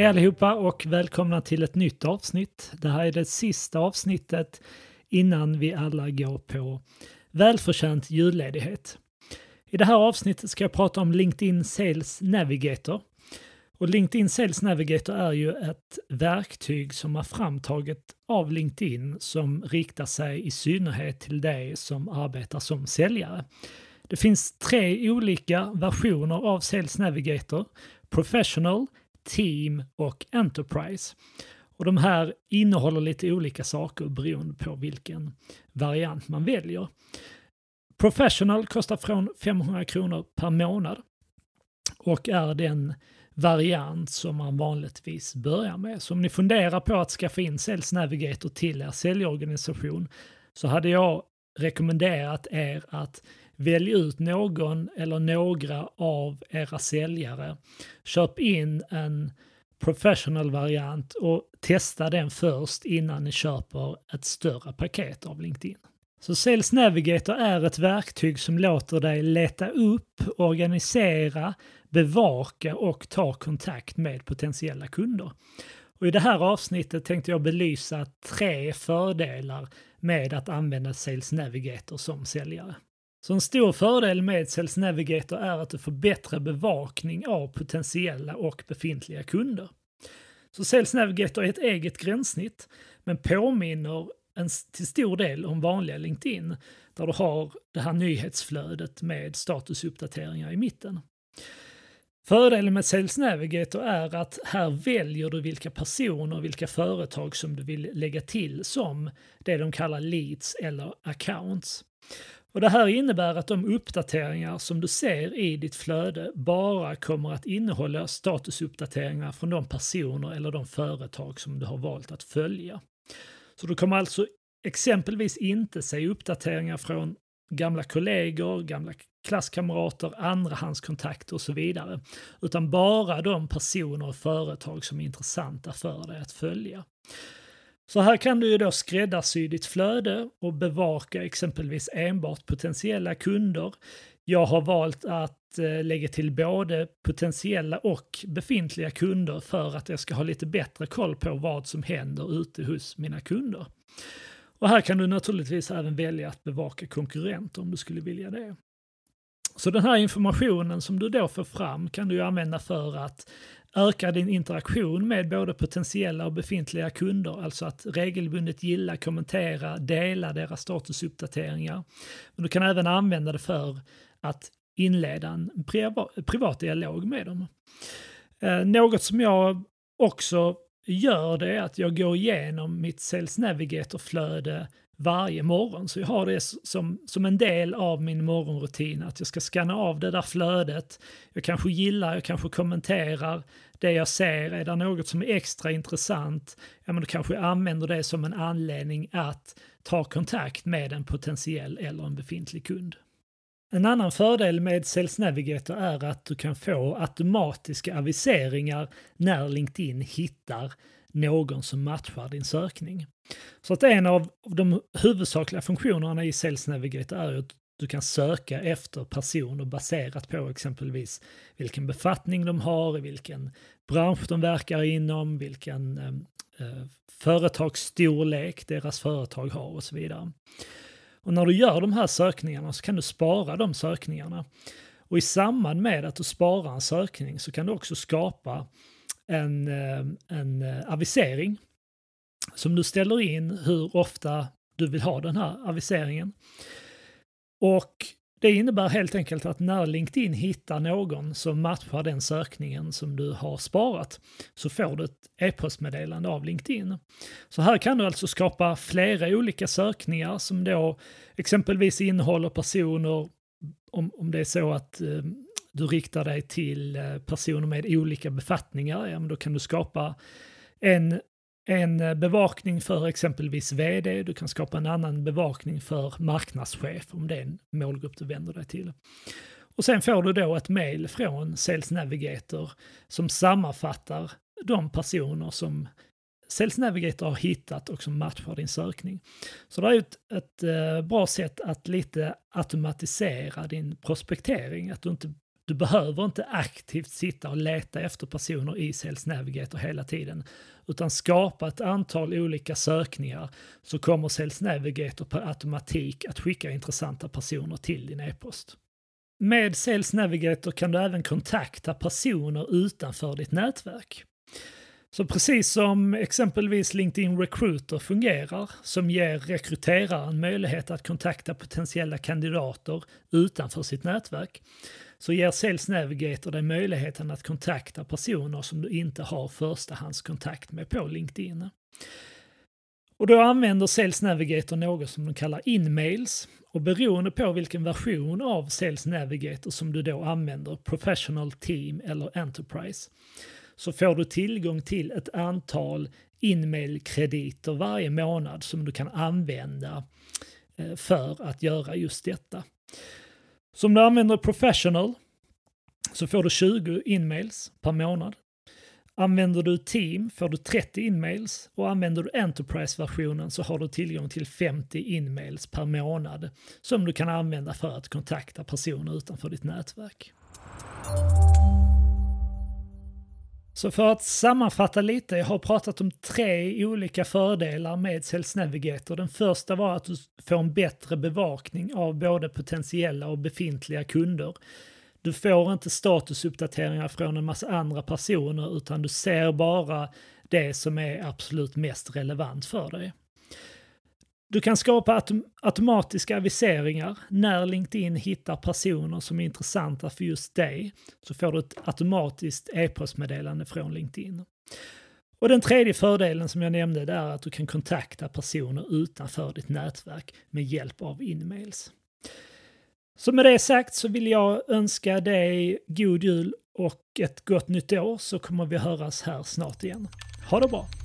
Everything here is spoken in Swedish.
Hej allihopa och välkomna till ett nytt avsnitt. Det här är det sista avsnittet innan vi alla går på välförtjänt julledighet. I det här avsnittet ska jag prata om LinkedIn Sales Navigator. Och LinkedIn Sales Navigator är ju ett verktyg som är framtaget av LinkedIn som riktar sig i synnerhet till dig som arbetar som säljare. Det finns tre olika versioner av Sales Navigator. Professional, Team och Enterprise. Och de här innehåller lite olika saker beroende på vilken variant man väljer. Professional kostar från 500 kronor per månad och är den variant som man vanligtvis börjar med. Så om ni funderar på att skaffa in Sales Navigator till er säljorganisation så hade jag rekommenderat er att Välj ut någon eller några av era säljare. Köp in en professional-variant och testa den först innan ni köper ett större paket av LinkedIn. Så Sales Navigator är ett verktyg som låter dig leta upp, organisera, bevaka och ta kontakt med potentiella kunder. Och I det här avsnittet tänkte jag belysa tre fördelar med att använda Sales Navigator som säljare. Så en stor fördel med Sales Navigator är att du får bättre bevakning av potentiella och befintliga kunder. Så Sales Navigator är ett eget gränssnitt, men påminner en, till stor del om vanliga LinkedIn, där du har det här nyhetsflödet med statusuppdateringar i mitten. Fördelen med Sales Navigator är att här väljer du vilka personer och vilka företag som du vill lägga till som det de kallar leads eller accounts. Och Det här innebär att de uppdateringar som du ser i ditt flöde bara kommer att innehålla statusuppdateringar från de personer eller de företag som du har valt att följa. Så du kommer alltså exempelvis inte se uppdateringar från gamla kollegor, gamla klasskamrater, andrahandskontakter och så vidare. Utan bara de personer och företag som är intressanta för dig att följa. Så här kan du ju då skräddarsy ditt flöde och bevaka exempelvis enbart potentiella kunder. Jag har valt att eh, lägga till både potentiella och befintliga kunder för att jag ska ha lite bättre koll på vad som händer ute hos mina kunder. Och här kan du naturligtvis även välja att bevaka konkurrenter om du skulle vilja det. Så den här informationen som du då får fram kan du använda för att öka din interaktion med både potentiella och befintliga kunder, alltså att regelbundet gilla, kommentera, dela deras statusuppdateringar. Men du kan även använda det för att inleda en privat dialog med dem. Eh, något som jag också gör det är att jag går igenom mitt Sales Navigator-flöde varje morgon. Så jag har det som, som en del av min morgonrutin, att jag ska scanna av det där flödet. Jag kanske gillar, jag kanske kommenterar det jag ser. Är det något som är extra intressant, ja men då kanske jag använder det som en anledning att ta kontakt med en potentiell eller en befintlig kund. En annan fördel med Sales Navigator är att du kan få automatiska aviseringar när LinkedIn hittar någon som matchar din sökning. Så att en av de huvudsakliga funktionerna i Sales Navigator är att du kan söka efter personer baserat på exempelvis vilken befattning de har, vilken bransch de verkar inom, vilken eh, eh, företagsstorlek deras företag har och så vidare. Och när du gör de här sökningarna så kan du spara de sökningarna. Och i samband med att du sparar en sökning så kan du också skapa en, eh, en eh, avisering som du ställer in hur ofta du vill ha den här aviseringen. Och det innebär helt enkelt att när LinkedIn hittar någon som matchar den sökningen som du har sparat så får du ett e-postmeddelande av LinkedIn. Så här kan du alltså skapa flera olika sökningar som då exempelvis innehåller personer, om, om det är så att eh, du riktar dig till eh, personer med olika befattningar, ja, men då kan du skapa en, en eh, bevakning för exempelvis vd, du kan skapa en annan bevakning för marknadschef om det är en målgrupp du vänder dig till. Och sen får du då ett mail från Sales Navigator som sammanfattar de personer som Sales Navigator har hittat och som matchar din sökning. Så det är ett, ett eh, bra sätt att lite automatisera din prospektering, att du inte du behöver inte aktivt sitta och leta efter personer i Sales Navigator hela tiden, utan skapa ett antal olika sökningar så kommer Sales Navigator per automatik att skicka intressanta personer till din e-post. Med Sales Navigator kan du även kontakta personer utanför ditt nätverk. Så precis som exempelvis LinkedIn Recruiter fungerar, som ger rekryteraren möjlighet att kontakta potentiella kandidater utanför sitt nätverk, så ger Sales Navigator dig möjligheten att kontakta personer som du inte har förstahandskontakt med på LinkedIn. Och då använder Sales Navigator något som de kallar inmails och beroende på vilken version av Sales Navigator som du då använder, Professional Team eller Enterprise, så får du tillgång till ett antal inmailkrediter varje månad som du kan använda eh, för att göra just detta. Så om du använder Professional så får du 20 inmails per månad. Använder du Team får du 30 inmails och använder du Enterprise-versionen så har du tillgång till 50 inmails per månad som du kan använda för att kontakta personer utanför ditt nätverk. Så för att sammanfatta lite, jag har pratat om tre olika fördelar med Sales Navigator. Den första var att du får en bättre bevakning av både potentiella och befintliga kunder. Du får inte statusuppdateringar från en massa andra personer utan du ser bara det som är absolut mest relevant för dig. Du kan skapa autom automatiska aviseringar. När LinkedIn hittar personer som är intressanta för just dig så får du ett automatiskt e-postmeddelande från LinkedIn. Och den tredje fördelen som jag nämnde är att du kan kontakta personer utanför ditt nätverk med hjälp av inmails. Så med det sagt så vill jag önska dig god jul och ett gott nytt år så kommer vi höras här snart igen. Ha det bra!